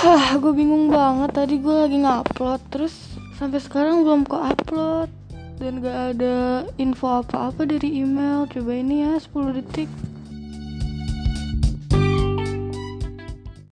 Hah, gue bingung banget. Tadi gue lagi ngupload, terus sampai sekarang belum kok upload dan gak ada info apa-apa dari email. Coba ini ya 10 detik.